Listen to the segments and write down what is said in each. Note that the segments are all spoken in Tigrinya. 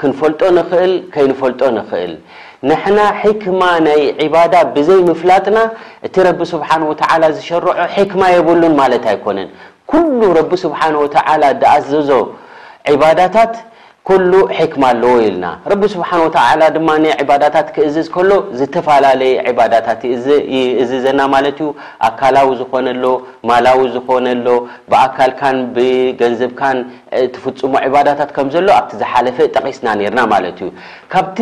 ክንፈልጦ ንኽእል ከይንፈልጦ ንኽእል ንሕና ሕክማ ናይ ዒባዳ ብዘይ ምፍላጥና እቲ ረቢ ስብሓን ወተዓላ ዝሸረዖ ሕክማ የብሉን ማለት ኣይኮነን ኩሉ ረቢ ስብሓን ወተዓላ ድኣዘዞ ዒባዳታት ኩሉ ሕክማ ኣለዎ ኢልና ረቢ ስብሓን ወተዓላ ድማ ዒባዳታት ክእዝዝ ከሎ ዝተፈላለየ ዒባዳታት ይእዝዘና ማለት እዩ ኣካላዊ ዝኾነ ኣሎ ማላዊ ዝኾነ ኣሎ ብኣካልካን ብገንዘብካን ትፍጽሞ ዒባዳታት ከም ዘሎ ኣብቲ ዝሓለፈ ጠቒስና ኔርና ማለት እዩ። ካብቲ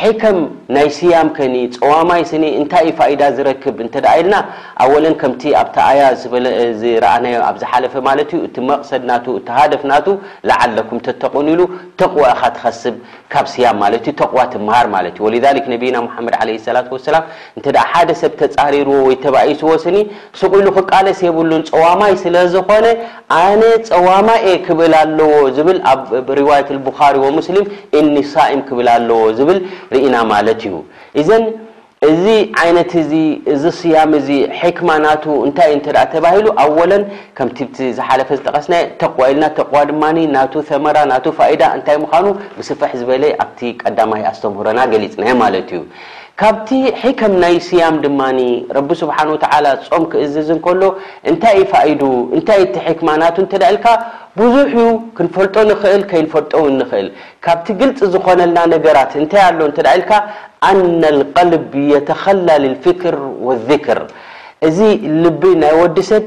ሒከም ናይ ስያም ከኒ ጸዋማይ ስኒ እንታይ እዩ ፋኢዳ ዝረክብ እንተ ኢልና ኣወለን ከምቲ ኣብታ ኣያ ዝበለ ዝረኣናዮ ኣብ ዝሓለፈ ማለት እዩ እቲ መቕሰድ ናቱ እቲ ሃደፍ ናቱ ለዓለኩም ተተቑን ኢሉ ተቕዋ ኢኻ ትኸስብ ካብ ስያም ማለት እዩ ተቕዋ ትመሃር ማለት እዩ ወሊዛሊክ ነብይና ሙሓመድ ዓለይሂ ሰላቱ ወሰላም እንተ ሓደ ሰብ ተጻሪርዎ ወይ ተባኢስዎ ስኒ ሱቕ ኢሉ ክቃለስ የብሉን ጸዋማይ ስለ ዝኾነ ኣነ ጸዋማይ እየ ክብል ኣለዎ ዝብል ኣብ ርዋየት ኣልቡኻሪ ወሙስሊም እኒ ሳኢም ክብል ኣለዎ ዝብል ርኢና ማለት እዩ። ኢዘን እዚ ዓይነት እዚ እዚ ስያም እዚ ሕክማ ናቱ እንታይ እንተ ተባሂሉ ኣወለን ከምቲ ብቲ ዝሓለፈ ዝጠቐስናዮ ተቕዋ ኢልና ተቕዋ ድማ ናቱ ተመራ ናቱ ፋኢዳ እንታይ ምዃኑ ብስፍሕ ዝበለ ኣብቲ ቀዳማይ ኣስተምህሮና ገሊጽናዮ ማለት እዩ። ካብቲ ሒከም ናይ ስያም ድማ ረቢ ስብሓን ወተዓላ ጾም ክእዝዝ እንከሎ እንታይ እዩ ፋኢዱ እንታይ እዩ እቲ ሒክማ ናቱ እንተ ኢልካ ብዙሕ እዩ ክንፈልጦ ንኽእል ከይንፈልጦ እውን ንኽእል ካብቲ ግልጺ ዝኾነልና ነገራት እንታይ ኣሎ እንተ ኢልካ ኣነ ልቀልብ የተኸላ ልልፊክር ወልዚክር እዚ ልቢ ናይ ወዲ ሰብ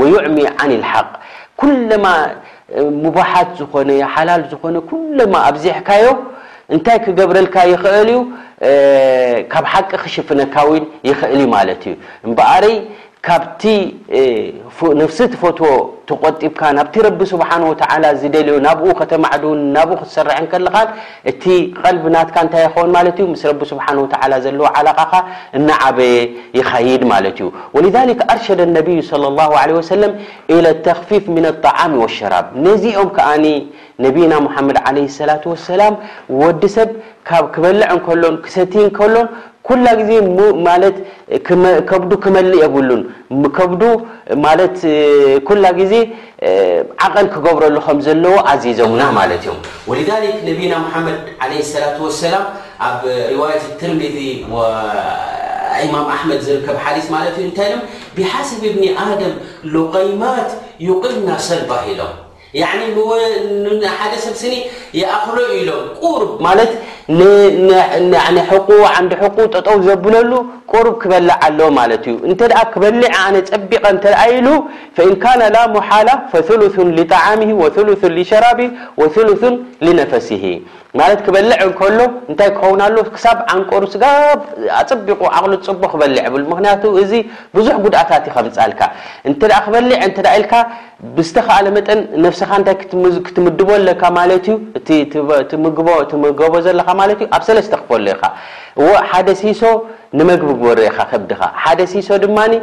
ወዩዕሚ ዓን ልሓቅ ኩለማ ሙባሓት ዝኾነ ሓላል ዝኾነ ኩለማ ኣብዚሕካዮ እንታይ ክገብረልካ ይኽእል እዩ ካብ ሓቂ ክሽፍነካ ውን ይኽእል እዩ ማለት እዩ እምበኣረይ ካብቲ ነፍሲ ትፈትዎ ተቆጢብካ ናብቲ ረቢ ስብሓን ወተዓላ ዝደልዮ ናብኡ ከተማዕድውን ናብኡ ክትሰርሕን ከለኻን እቲ ቐልብ ናትካ እንታይ ይኸውን ማለት እዩ? ምስ ረቢ ስብሓነሁ ወተዓላ ዘለዎ ዓላቓኻ እናዓበየ ይኸይድ ማለት እዩ። ወሊዛሊክ ኣርሸደ ነቢዩ ሰለላሁ ዓለይሂ ወሰለም ኢለ ተኽፊፍ ሚነ ጣዓሚ ወሸራብ። ነዚ'ዮም ከኣ ነቢይና ሙሓመድ ዓለይሂ ሰላቱ ወሰላም ወዲ ሰብ ካብ ክበልዕ እንከሎን ክሰትይ እንከሎን ኩላ ግዜ ም ማለት ክመ ከብዱ ክመልእ የብሉን ም ከብዱ ማለት ኩላ ግዜ ዓቐን ክገብረሉ ከም ዘለዎ ኣዚዞምና ማለት እዮም ወሊዛሊክ ነብይና ሙሓመድ ዓለይሂ ሰላቱ ወሰላም ኣብ ሪዋየት ትርሚዚ ወኢማም ኣሕመድ ዝርከብ ሓዲስ ማለት እዩ እንታይ ኢሎም ቢሓሰቢ ብኒ ኣደም ሉቐይማት ዩቕልና ሰልባህ ኢሎም ያኒ ን ንሓደ ሰብ ስኒ ይኣኽሎ እዩ ኢሎም ቁሩብ። ማለት ን ን ያኒ ሕቁኡ ዓንዲ ሕቁኡ ጠጠው ዘብለሉ ቁሩብ ክበልዕ ኣለዎ ማለት እዩ። እንተ ክበልዕ ኣነ ጸቢቐ እንተ ኢሉ ፈኢን ካነ ላ ሙሓላ ፈሱሉሱን ሊጣዓሚሂ ወሱሉሱን ሊሸራቢሂ ወሱሉሱን ሊነፈሲሂ ማለት ክበልዕ እንከሎ እንታይ ክኸውን ኣለዎ ክሳብ ዓንቀሩ ስጋብ ኣጸቢቑ ዓቕሉ ዝጸቦ ክበልዕ የብሉን ምኽንያቱ እዚ ብዙሕ ጉድኣታት እዩ ከምጽኣልካ እንተ ክበልዕ እንተ ኢልካ ብዝተኻእለ መጠን ነብሰኻ እንታይ ክትምዝ ክትምድቦ ኣለካ ማለት እዩ እቲ ትበ ትምግቦ ትምገቦ ዘለኻ ማለት እዩ ኣብ ሰለስተ ክፈሎ ኢኻ እዎ ሓደ ሲሶ ንመግቢ ግበሮ ኢኻ ከብድኻ ሓደ ሲሶ ድማ ን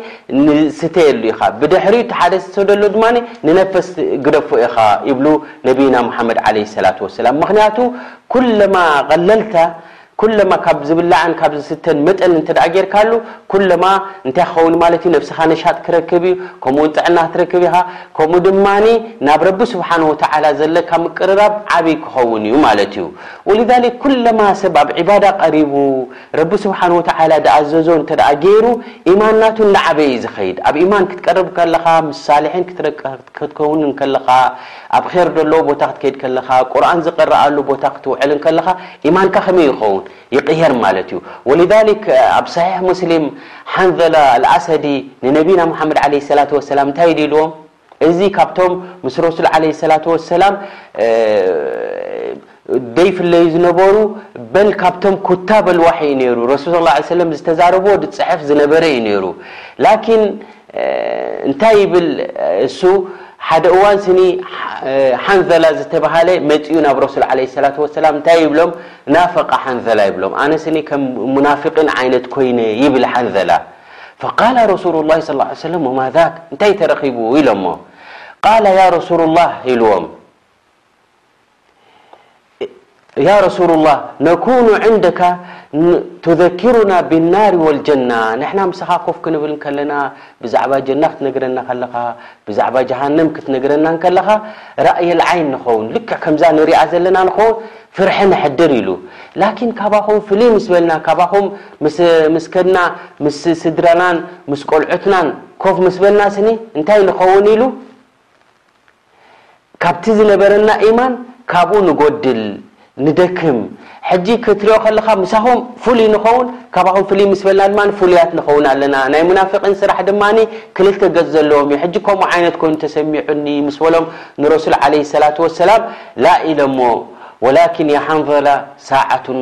ንስተየሉ ኢኻ ብድሕሪኡ እቲ ሓደ ሲሶ ደሎ ድማ ን ንነፈስ ግደፎ ኢኻ ይብሉ ነብይና ሙሓመድ ዓለይሂ ሰላቱ ወሰላም ምኽንያቱ ኩለማ ቀለልተ ኩለማ ካብ ዝብላዕን ካብ ዝስተን መጠን እንተ ደኣ ጌርካሉ፣ ኩለማ እንታይ ክኸውን ማለት እዩ? ነብስኻ ነሻጥ ክረክብ እዩ፣ ከምኡውን ጥዕና ክትረክብ ኢኻ፣ ከምኡ ድማ ናብ ረቢ ስብሓነሁ ወተዓላ ዘለካ ምቅርራብ ዓብይ ክኸውን እዩ ማለት እዩ። ወሊዛሊክ ኩለማ ሰብ ኣብ ዒባዳ ቀሪቡ፣ ረቢ ስብሓነሁ ወተዓላ ዝኣዘዞ እንተ ደኣ ጌሩ፣ ኢማን ናቱ እናዓበየ እዩ ዝኸይድ። ኣብ ኢማን ክትቀርብ ከለኻ ምስ ሳልሒን ክትረክብ። ክትከውን እንከለኻ፣ ኣብ ኼር ደለዎ ቦታ ክትከይድ ከለኻ፣ ቁርኣን ዝቅረኣሉ ቦታ ክትውዕል እንከለኻ፣ ኢማንካ ከመይ ይኸውን? ይቅየር ማለት እዩ። ወሊዛሊክ ኣብ ሰሒሕ ሙስሊም ሓንዘላ ኣልኣሰዲ ንነቢና ሙሓመድ ዓለይሂ ሰላቱ ወሰላም እንታይ እዩ ኢልዎም? እዚ ካብቶም ምስ ረሱል ዓለይሂ ሰላቱ ወሰላም ደይፍለዩ ዝነበሩ በል ካብቶም ኩታበል ዋሕይ ነይሩ ረሱል ስ ላ ሰለም ዝተዛረብዎ ዝፅሐፍ ዝነበረ እዩ ነይሩ ላኪን እንታይ ይብል እሱ ሓደ እዋን ስኒ ሓንዘላ ዝተባሃለ መፅኡ ናብ ረሱል ዓለ ሰላት ወሰላም እንታይ ይብሎም ናፈቃ ሓንዘላ ይብሎም ኣነ ስኒ ከም ሙናፊቅን ዓይነት ኮይነ ይብል ሓንዘላ ፈቃላ ረሱሉ ላ ስ ሰለም ወማዛክ እንታይ ተረኺቡ ኢሎሞ ቃላ ያ ረሱሉ ላህ ኢልዎም ያ ረሱሉ ላህ ነኩኑ ዕንደካ ቱዘኪሩና ብናር ወልጀና ንሕና ምሳኻ ኮፍ ክንብል እንከለና ብዛዕባ ጀና ክትነግረና ከለኻ ብዛዕባ ጀሃንም ክትነግረና እንከለኻ ራእየል ዓይን ንኸውን ልክዕ ከምዛ ንሪኣ ዘለና ንኸውን ፍርሒ ነሕድር ኢሉ ላኪን ካባኹም ፍልይ ምስ በልና ካባኹም ምስ ከድና ምስ ስድራናን ምስ ቆልዑትናን ኮፍ ምስ በልና ስኒ እንታይ ንኸውን ኢሉ ካብቲ ዝነበረና ኢማን ካብኡ ንጎድል ንደክም ሕጂ ክትሪኦ ከለኻ ምሳኹም ፍሉይ ንኸውን ካባኹም ፍልይ ምስ በልና ድማ ፍሉያት ንኸውን ኣለና ናይ ሙናፊቒን ስራሕ ድማ ክልተ ገጽ ዘለዎም እዩ ሕጂ ከምኡ ዓይነት ኮይኑ ተሰሚዑኒ ምስ በሎም ንረሱል ዓለይሂ ሰላቱ ወሰላም ላኢለሞ ወላኪን ያሓንዘላ ሳዓቱን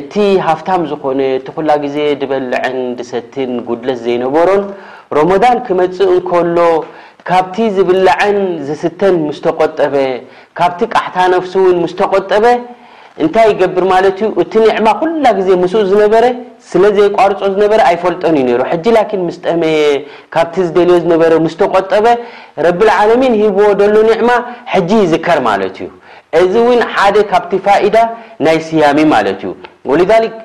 እቲ ሃፍታም ዝኾነ እቲ ኩላ ግዜ ድበልዕን ድሰትን ጉድለት ዘይነበሮን ሮሞዳን ክመጽእ እንከሎ ካብቲ ዝብላዕን ዝስተን ምስ ተቆጠበ ካብቲ ቃሕታ ነፍሱ ውን ምስ ተቆጠበ እንታይ ይገብር ማለት እዩ እቲ ኒዕማ ኩላ ግዜ ምስኡ ዝነበረ ስለ ዘየቋርጾ ዝነበረ ኣይፈልጦን እዩ ነይሩ ሕጂ ላኪን ምስ ጠመየ ካብቲ ዝደልዮ ዝነበረ ምስ ተቆጠበ ረቢ ልዓለሚን ሂብዎ ደሎ ኒዕማ ሕጂ ይዝከር ማለት እዩ እዚ ውን ሓደ ካብቲ ፋይዳ ናይ ስያሜ ማለት እዩ። ወሊዛሊክ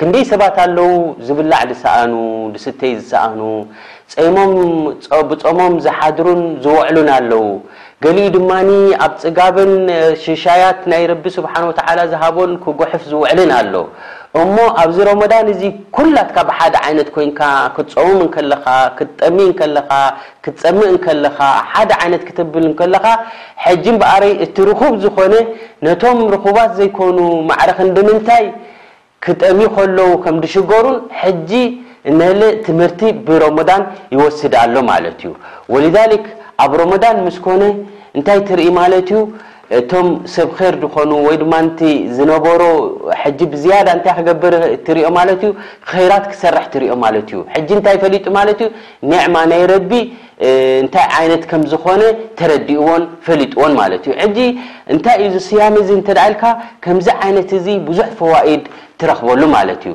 ክንደይ ሰባት ኣለው ዝብላዕ ዝሰኣኑ፣ ዝስተይ ዝሰኣኑ፣ ጸይሞም ብጾሞም ዝሓድሩን ዝወዕሉን ኣለው። ገሊኡ ድማ ኣብ ጽጋብን ሽሻያት ናይ ረቢ ስብሓነሁ ወተዓላ ዝሃቦን ክጉሕፍ ዝውዕልን ኣሎ። እሞ ኣብዚ ሮሞዳን እዚ ኩላትካ ብሓደ ዓይነት ኮይንካ ክትጾምም እንከለኻ፣ ክትጠሚ እንከለኻ፣ ክትጸምእ እንከለኻ፣ ሓደ ዓይነት ክተብል እንከለኻ፣ ሕጂ እምበኣረይ እቲ ርኹብ ዝኾነ ነቶም ርኹባት ዘይኮኑ ማዕረ ክንድምንታይ ክጠምዩ ከለዉ ከም ድሽገሩን ሕጂ እነለ ትምህርቲ ብሮሞዳን ይወስድ ኣሎ ማለት እዩ ወሊዛሊክ ኣብ ሮሞዳን ምስ ኮነ እንታይ ትርኢ ማለት እዩ እቶም ሰብ ኼር ድኾኑ ወይ ድማ እቲ ዝነበሮ ሕጂ ብዝያዳ እንታይ ክገብር ትሪኦ ማለት እዩ ኼራት ክሰርሕ ትሪኦ ማለት እዩ ሕጂ እንታይ ፈሊጡ ማለት እዩ ኒዕማ ናይ ረቢ እንታይ ዓይነት ከም ዝኾነ ተረዲእዎን ፈሊጥዎን ማለት እዩ ሕጂ እንታይ እዩ እዚ ስያመ እዚ እንተ ኢልካ ከምዚ ዓይነት እዚ ብዙሕ ፈዋኢድ ትረኽበሉ ማለት እዩ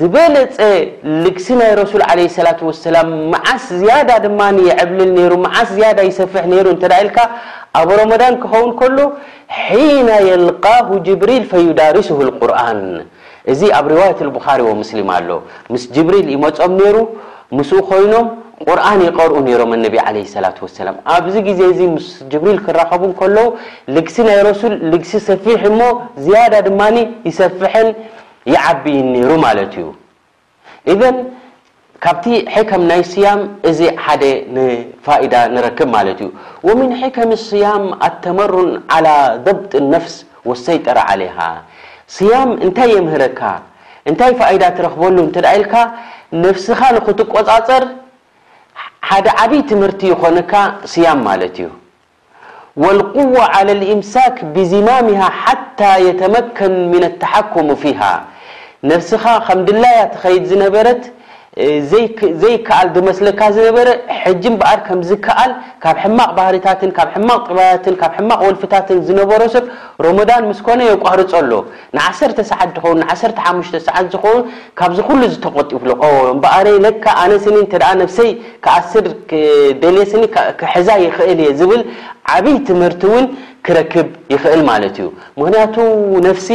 ዝበለጸ ልግሲ ናይ ረሱል ዓለይሂ ሰላቱ ወሰላም መዓስ ዝያዳ ድማ የዕብልል ነይሩ መዓስ ዝያዳ ይሰፍሕ ነይሩ እንተ ኢልካ ኣብ ሮሞዳን ክኸውን ከሎ ሒነ የልቃሁ ጅብሪል ፈዩዳሪሱሁ ልቁርኣን እዚ ኣብ ሪዋየት ልቡኻሪ ወሙስሊም ኣሎ ምስ ጅብሪል ይመጾም ነይሩ ምስኡ ኮይኖም ቁርኣን ይቐርኡ ነይሮም ኣነቢ ዓለይሂ ሰላቱ ወሰላም ኣብዚ ግዜ እዚ ምስ ጅብሪል ክራኸቡ እንከለዉ ልግሲ ናይ ረሱል ልግሲ ሰፊሕ እሞ ዝያዳ ድማ ይሰፍሕን ይዓቢ ኔሩ ማለት እዩ ኢዘን ካብቲ ሒከም ናይ ስያም እዚ ሓደ ንፋኢዳ ንረክብ ማለት እዩ ወሚን ሒከም ስያም ኣተመሩን ዓላ ዶብጥ ነፍስ ወሰይጠረ ዓሌሃ ስያም እንታይ የምህረካ እንታይ ፋኢዳ ትረክበሉ እንተ ኢልካ ነፍስካ ንክትቆጻጸር ሓደ ዓቢ ትምህርቲ ይኮነካ ስያም ማለት እዩ ወልቁዋ ዓለ ልኢምሳክ ብዚማሚሃ ሓታ የተመከን ምነ ተሓኩሙ ፊሃ ነብስኻ ከም ድላያ ትኸይድ ዝነበረት ዘይከኣል ድመስለካ ዝነበረ ሕጂ እምበኣር ከም ዝከኣል ካብ ሕማቕ ባህሪታትን ካብ ሕማቕ ጥባያትን ካብ ሕማቕ ወልፍታትን ዝነበሮ ሰብ ሮሞዳን ምስ ኮነ የቋርጾ ኣሎ ንዓሰርተ ሰዓት ድኸውን ንዓሰርተ ሓሙሽተ ሰዓት ዝኸውን ካብዚ ኩሉ እዚ ተቆጢብሉ ኦው እምበኣረይ ለካ ኣነ ስኒ እንተ ነብሰይ ክኣስር ደልየ ስኒ ክሕዛ ይኽእል እየ ዝብል ዓብይ ትምህርቲ ውን ክረክብ ይኽእል ማለት እዩ ምኽንያቱ ነፍሲ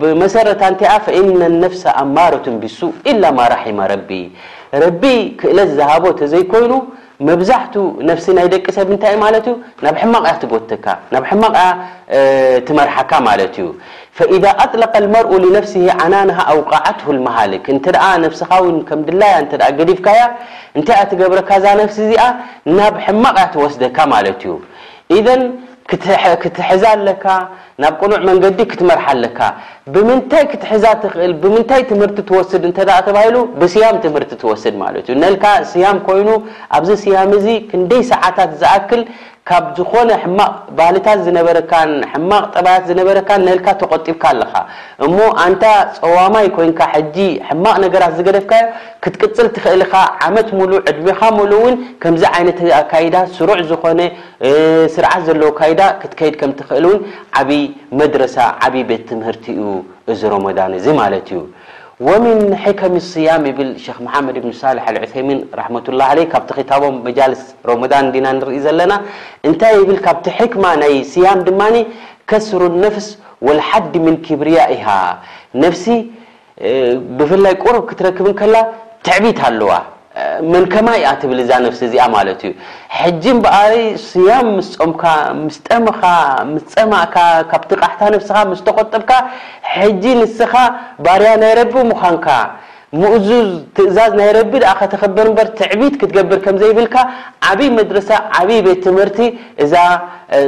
ብመሰረት ኣንቲኣ ፈኢነ ነፍሰ ኣማረቱን ቢሱእ ኢላ ማ ራሒመ ረቢ ረቢ ክእለት ዝሃቦ ተዘይኮይኑ መብዛሕቱ ነፍሲ ናይ ደቂ ሰብ እንታይ ማለት እዩ ናብ ሕማቅ እያ ትጎትተካ ናብ ሕማቅ እያ ትመርሓካ ማለት እዩ ፈኢዛ ኣጥለቀ ልመርኡ ልነፍስሂ ዓናንሃ ኣውቀዓትሁ ልመሃልክ እንተ ነፍስካ እውን ከም ድላያ እንተ ገዲፍካያ እንታይ እያ ትገብረካ እዛ ነፍሲ እዚኣ ናብ ሕማቅ እያ ትወስደካ ማለት እዩ ኢዘን ክትሕዛ ኣለካ፣ ናብ ቅኑዕ መንገዲ ክትመርሓ ኣለካ። ብምንታይ ክትሕዛ ትኽእል፣ ብምንታይ ትምህርቲ ትወስድ እንተ ደኣ ተባሂሉ፣ ብስያም ትምህርቲ ትወስድ ማለት እዩ። ነልካ ስያም ኮይኑ፣ ኣብዚ ስያም እዚ ክንደይ ሰዓታት ዝኣክል ካብ ዝኾነ ሕማቕ ባህልታት ዝነበረካን ሕማቕ ጠባያት ዝነበረካን ነልካ ተቖጢብካ ኣለኻ። እሞ ኣንታ ጸዋማይ ኮይንካ ሕጂ ሕማቕ ነገራት ዝገደፍካዮ ክትቅጽል ትኽእል ኢኻ፣ ዓመት ምሉእ ዕድሜኻ ምሉእ እውን ከምዚ ዓይነት ኣካይዳ ስሩዕ ዝኾነ ስርዓት ዘለዎ ካይዳ ክትከይድ ከም ትኽእል እውን ዓቢ መድረሳ ዓቢ ቤት ትምህርቲ እዩ እዚ ሮሞዳን እዚ ማለት እዩ ወሚን ሕከሚ ስያም ይብል ሸኽ መሓመድ ብን ሳልሕ ኣልዑሰይሚን ራሕመቱላህ ዓለይህ ካብቲ ክታቦም መጃልስ ሮሞዳን እንዲና ንርኢ ዘለና እንታይ ይብል ካብቲ ሕክማ ናይ ስያም ድማ ከስሩ ነፍስ ወልሓዲ ምን ኪብርያኢሃ ነፍሲ ብፍላይ ቁሩብ ክትረክብ እንከላ ትዕቢት ኣለዋ መን ከማይ እያ ትብል እዛ ነብሲ እዚኣ ማለቱ እዩ ሕጂ እምበኣር ስያም ምስ ጾምካ ምስ ጠምኻ ምስ ጸማእካ ካብቲ ቃሕታ ነብስኻ ምስ ተቆጠብካ ሕጂ ንስኻ ባርያ ናይ ረቢ ምዃንካ ምእዙዝ ትእዛዝ ናይ ረቢ ደኣ ከተኽብር እምበር ትዕቢት ክትገብር ከም ዘይብልካ ዓቢ መድረሳ ዓቢ ቤት ትምህርቲ እዛ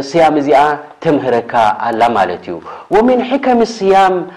ስያም እዚኣ ተምህረካ ኣላ ማለት እዩ ወሚን ሕከም ስያም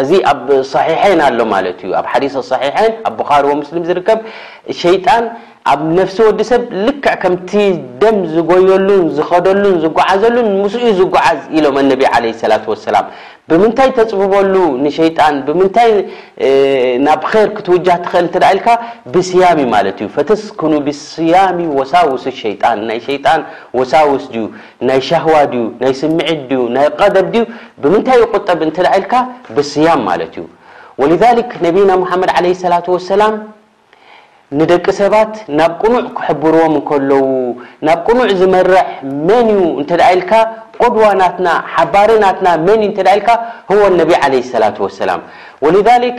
እዚ ኣብ ሷሒሐይን ኣሎ ማለት እዩ ኣብ ሓዲስ ኣሷሒሐይን ኣብ ቡኻሪ ወሙስሊም ዝርከብ ሸይጣን ኣብ ነፍሲ ወዲ ሰብ ልክዕ ከምቲ ደም ዝጎየሉን ዝኸደሉን ዝጓዓዘሉን ምስኡ እዩ ዝጓዓዝ ኢሎም ኣነቢ ዓለይሂ ሰላቱ ወሰላም ብምንታይ ተጽብበሉ ንሸይጣን ብምንታይ ናብ ኼር ክትውጃህ ትኽእል እንተ ኢልካ ብስያሚ ማለት እዩ ፈተስክኑ ብስያሚ ወሳውሱ ሸይጣን ናይ ሸይጣን ወሳውስ ድዩ ናይ ሻህዋ ድዩ ናይ ስምዒት ድዩ ናይ ቐደብ ድዩ ብምንታይ ይቑጠብ እንተ ኢልካ ብስያም ማለት እዩ ወሊዛሊክ ነቢና ሙሓመድ ዓለይሂ ሰላቱ ወሰላም ንደቂ ሰባት ናብ ቅኑዕ ክሕብርዎም እንከለዉ ናብ ቅኑዕ ዝመርሕ መን እዩ እንተ ኢልካ ቁድዋ ናትና ሓባሪ ናትና መን እዩ እንተ ኢልካ ሁወ ነቢ ዓለይሂ ሰላቱ ወሰላም ወሊዛሊክ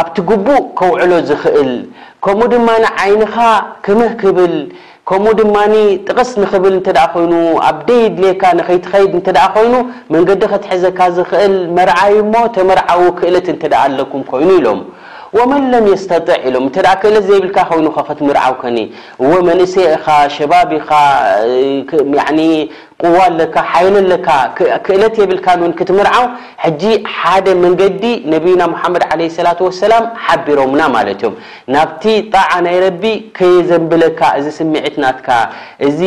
ኣብቲ ግቡእ ከውዕሎ ዝኽእል ከምኡ ድማ ዓይንኻ ክምህ ክብል ከምኡ ድማ ጥቕስ ንኽብል እንተ ኮይኑ ኣብ ደይድልየካ ንኸይትኸይድ እንተ ኮይኑ መንገዲ ከትሕዘካ ዝኽእል መርዓዩ እሞ ተመርዓዉ ክእለት እንተ ኣለኩም ኮይኑ ኢሎም ወመን ለም የስተጥዕ ኢሎም እንተ ክእለት ዘይብልካ ኮይኑኸ ክትምርዓው ከኒ እወ መንእሰይ ኢኻ ሸባብ ኢኻ ቁዋ ኣለካ ሓይሊ ኣለካ ክእለት የብልካን ውን ክትምርዓው ሕጂ ሓደ መንገዲ ነብዩና ሙሓመድ ዓለይሂ ሰላቱ ወሰላም ሓቢሮምና ማለት እዮም ናብቲ ጣዓ ናይ ረቢ ከየዘንብለካ እዚ ስምዒት ናትካ እዚ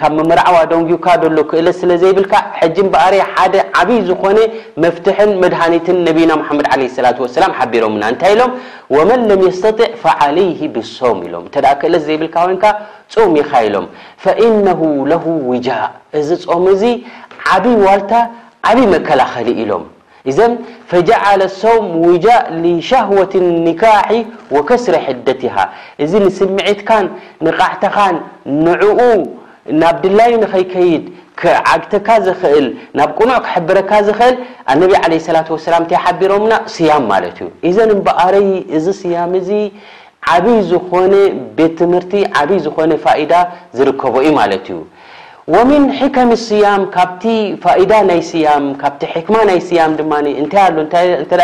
ካብ ምምርዓው ኣደንጉዩካ ደሎ ክእለት ስለ ዘይብልካ ሕጂ እምበኣርየ ሓደ ዓብይ ዝኾነ መፍትሕን መድሃኒትን ነብዩና ሙሓመድ ዓለይሂ ሰላቱ ወሰላም ሓቢሮምና እንታይ ኢሎም ወመን ለም የስተጢዕ ፈዓለይሂ ብሶም ኢሎም እንተ ክእለት ዘይብልካ ኮይንካ ጾም ኢኻ ኢሎም ፈኢነሁ ለሁ ዊጃእ እዚ ጾም እዚ ዓብይ ዋልታ ዓብይ መከላኸሊ ኢሎም ኢዘን ፈጀዐለ ሰውም ዊጃእ ሊሸህወት ኒካሒ ወከስሪ ሕደቲሃ እዚ ንስምዒትካን ንቓዕተኻን ንዕኡ ናብ ድላዩ ንኸይከይድ ክዓግተካ ዝኽእል ናብ ቅኑዕ ክሕብረካ ዝኽእል ኣነቢ ዓለይሂ ሰላቱ ወሰላም እንታይ ሓቢሮምና ስያም ማለት እዩ ኢዘን እምበኣረይ እዚ ስያም እዚ ዓብይ ዝኾነ ቤት ትምህርቲ ዓብይ ዝኾነ ፋኢዳ ዝርከቦ እዩ ማለት እዩ። ወሚን ሕከሚ ስያም ካብቲ ፋኢዳ ናይ ስያም ካብቲ ሕክማ ናይ ስያም ድማ እንታይ ኣሎ እንተ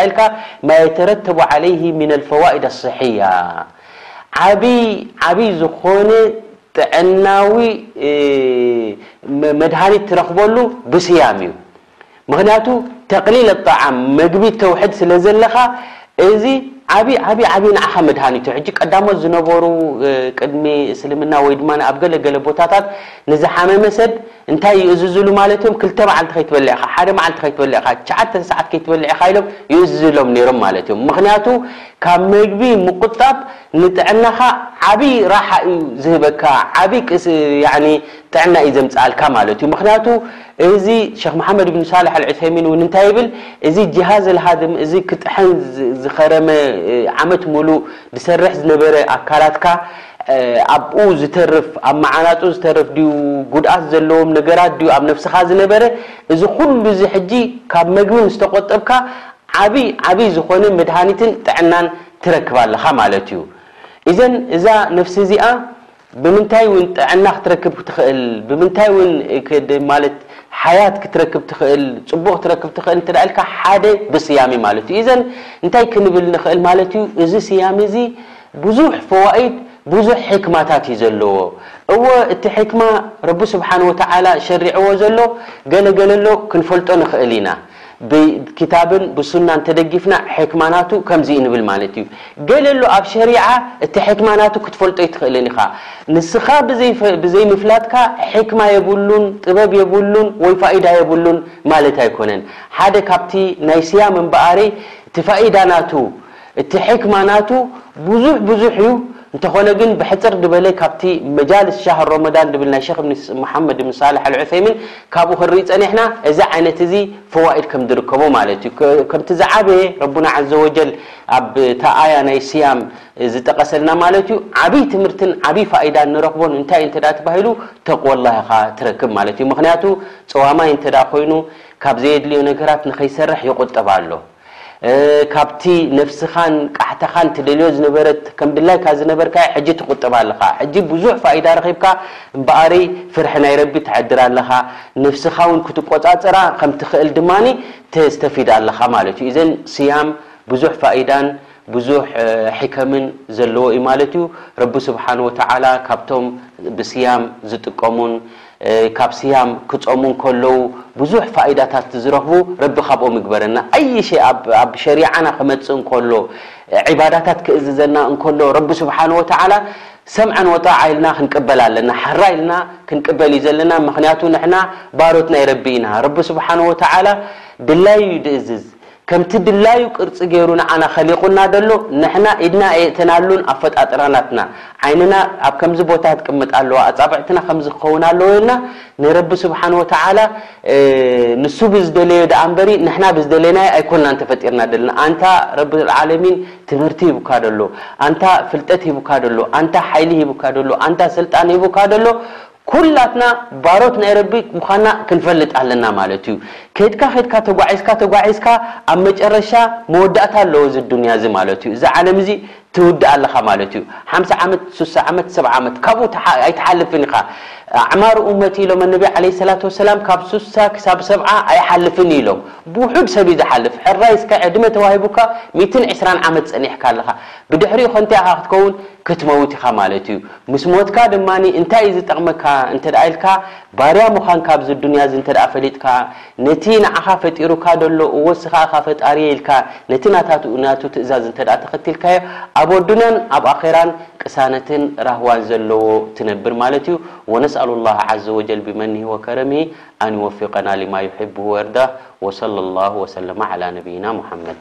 ኢልካ ማየተረተቡ ዓለይሂ ሚነል ፈዋኢድ ኣስሕያ ዓብይ ዓብይ ዝኾነ ጥዕናዊ መድሃኒት ትረኽበሉ ብስያም እዩ። ምኽንያቱ ተቅሊል ኣጣዓም መግቢ ተውሕድ ስለ ዘለካ እዚ ዓቢ ዓቢ ዓቢ ንዓኻ መድሃኒትዩ ሕጂ ቀዳሞት ዝነበሩ ቅድሚ እስልምና ወይ ድማ ኣብ ገለ ገለ ቦታታት ንዝሓመመ ሰብ እንታይ ይእዝዝሉ ማለትዮም ክልተ መዓልቲ ከይትበልዕ ኢኻ ሓደ መዓልቲ ከይትበልዕ ኢኻ ትሽዓተ ሰዓት ከይትበልዕ ኢኻ ኢሎም ይእዝዝሎም ነይሮም ማለትዮም ምኽንያቱ ካብ መግቢ ምቁጣብ ንጥዕናኻ ዓቢ ራሓ እዩ ዝህበካ ዓቢ ቅስ ያኒ ጥዕና እዩ ዘምጽኣልካ ማለትዩ ምኽንያቱ እዚ ሸኽ መሓመድ ብን ሳልሕ ኣልዑሰይሚን እውን እንታይ ይብል፣ እዚ ጅሃዝ ኣልሃድም እዚ ክጥሕን ዝኸረመ ዓመት ሙሉእ ዝሰርሕ ዝነበረ ኣካላትካ ኣብኡ ዝተርፍ ኣብ መዓናጡ ዝተርፍ ድዩ ጉድኣት ዘለዎም ነገራት ድዩ ኣብ ነብስኻ ዝነበረ እዚ ኩሉ እዚ ሕጂ ካብ መግቢ ምስ ተቆጠብካ ዓብይ ዓብይ ዝኾነ መድሃኒትን ጥዕናን ትረክብ ኣለኻ ማለት እዩ። ኢዘን እዛ ነፍሲ እዚኣ ብምንታይ ውን ጥዕና ክትረክብ ክትኽእል ብምንታይ ውን ክድ ማለት ሓያት ክትረክብ ትኽእል ጽቡቕ ክትረክብ ትኽእል እንተ ኢልካ ሓደ ብስያሜ ማለት እዩ እዘን እንታይ ክንብል ንኽእል ማለት እዩ እዚ ስያሜ እዚ ብዙሕ ፈዋኢድ ብዙሕ ሕክማታት እዩ ዘለዎ እወ እቲ ሕክማ ረቢ ስብሓን ወተዓላ ሸሪዕዎ ዘሎ ገለ ገለ ኣሎ ክንፈልጦ ንኽእል ኢና ብኪታብን ብሱናን ተደጊፍና ሕክማ ናቱ ከምዚ እዩ ንብል ማለት እዩ። ገለ ኣሎ ኣብ ሸሪዓ እቲ ሕክማ ናቱ ክትፈልጦ ኣይትኽእልን ኢኻ። ንስኻ ብዘይምፍላጥካ ሕክማ የብሉን፣ ጥበብ የብሉን ወይ ፋኢዳ የብሉን ማለት ኣይኮነን። ሓደ ካብቲ ናይ ስያም እምበኣርይ እቲ ፋኢዳ ናቱ፣ እቲ ሕክማ ናቱ ብዙሕ ብዙሕ እዩ እንተኾነ ግን ብሕጽር ድበለ ካብቲ መጃልስ ሻህር ሮመዳን ድብል ናይ ሸኽ እብኒ መሓመድ እብኒ ሳልሕ ኣልዑሰይሚን ካብኡ ክንሪኢ ጸኒሕና እዚ ዓይነት እዚ ፈዋኢድ ከም ድርከቦ ማለት እዩ ከምቲ ዝዓበየ ረቡና ዓዘ ወጀል ኣብታ ኣያ ናይ ስያም ዝጠቐሰልና ማለት እዩ ዓብይ ትምህርትን ዓብይ ፋኢዳን ንረኽቦን እንታይ እዩ እንተ ተባሂሉ ተቕወላህ ኢኻ ትረክብ ማለት እዩ ምኽንያቱ ጸዋማይ እንተ ኮይኑ ካብ ዘየድልዮ ነገራት ንኸይሰርሕ ይቑጠብ ኣሎ ካብቲ ነፍስኻን ቃሕታኻን ትደልዮ ዝነበረት ከም ድላይካ ዝነበርካያ ሕጂ ትቁጥባ ኣለኻ ሕጂ ብዙሕ ፋኢዳ ረኺብካ እምበኣርይ ፍርሒ ናይ ረቢ ተሕድር ኣለኻ ነፍስኻ ውን ክትቆጻጸራ ከም ትኽእል ድማ ተስተፊድ ኣለኻ ማለት እዩ ኢዘን ስያም ብዙሕ ፋኢዳን ብዙሕ ሒከምን ዘለዎ እዩ ማለት እዩ። ረቢ ስብሓን ወተዓላ ካብቶም ብስያም ዝጥቀሙን ካብ ስያም ክፀሙን ከለው ብዙሕ ፋኢዳታት ዝረኽቡ ረቢ ካብኦም ይግበረና። ኣይ ሸይ ኣብ ሸሪዓና ክመፅእ እንከሎ ዒባዳታት ክእዝዘና እንከሎ ረቢ ስብሓን ወተዓላ ሰምዐን ወጣዓ ኢልና ክንቅበል ኣለና። ሐራ ኢልና ክንቅበል እዩ ዘለና። ምክንያቱ ንሕና ባሮት ናይ ረቢ ኢና። ረቢ ስብሓን ወተዓላ ድላዩ እዩ ድእዝዝ። ከምቲ ድላዩ ቅርጺ ገይሩ ንዓና ከሊቑና ደሎ ንሕና ኢድና ኣየእተናሉን ኣፈጣጥራ ናትና ዓይንና ኣብ ከምዚ ቦታ ክትቅምጥ ኣለዋ ኣጻብዕትና ከምዚ ክኸውን ኣለዎ ኢልና ንረቢ ስብሓን ወተዓላ ንሱ ብዝደለዮ ደኣ እምበሪ ንሕና ብዝደለናዮ ኣይኮናን ተፈጢርና ደልና ኣንታ ረብልዓለሚን ትምህርቲ ሂቡካ ደሎ ኣንታ ፍልጠት ሂቡካ ደሎ ኣንታ ሓይሊ ሂቡካ ደሎ ኣንታ ስልጣን ሂቡካ ደሎ ኩላትና ባሮት ናይ ረቢ ምዃንና ክንፈልጥ ኣለና ማለት እዩ። ከድካ ከድካ ተጓዒዝካ ተጓዒዝካ ኣብ መጨረሻ መወዳእታ ኣለዎ እዚ ኣዱንያ እዚ ማለት እዩ። እዛ ዓለም እዚ ትውድኣ ኣለኻ ማለት እዩ። ሓምሳ ዓመት ሱሳ ዓመት ሰብዓ ዓመት ካብኡ ኣይትሓልፍን ኢኻ። ኣዕማሩ ኡመቲ ኢሎም ኣነቢ ዓለይሂ ሰላቱ ወሰላም ካብ ሱሳ ክሳብ ሰብዓ ኣይሓልፍን እዩ ኢሎም። ብውሑድ ሰብ እዩ ዝሓልፍ። ሕራይ እስከ ዕድመ ተዋሂቡካ ሚእትን ዕስራን ዓመት ጸኒሕካ ኣለኻ። ብድሕሪኡ ከ እንታይ ኢኻ ክትከውን? ክትመውት ኢኻ ማለት እዩ። ምስ ሞትካ ድማ እንታይ እዩ ዝጠቕመካ እንተ ኢልካ፣ ባርያ ምዃንካ ኣብዚ ኣዱንያ እዚ እንተ ፈሊጥካ፣ ነቲ ንዓኻ ፈጢሩካ ዘሎ፣ እወ እስኻ እኻ ፈጣሪ እየ ኢልካ ነቲ ናታቱ፣ ናቱ ትእዛዝ እንተ ተኸቲልካዮ፣ ኣብ ኣዱንያን ኣብ ኣኼራን ቅሳነትን ራህዋን ዘለዎ ትነብር ማለት እዩ። ወነስኣሉ ኣላህ ዓዘ ወጀል ቢመኒሂ ወከረሚሂ ኣን ይወፊቀና ሊማ ዩሒቡሁ ወየርዳህ ወሰለላሁ ወሰለመ ዓላ ነቢይና ሙሓመድ።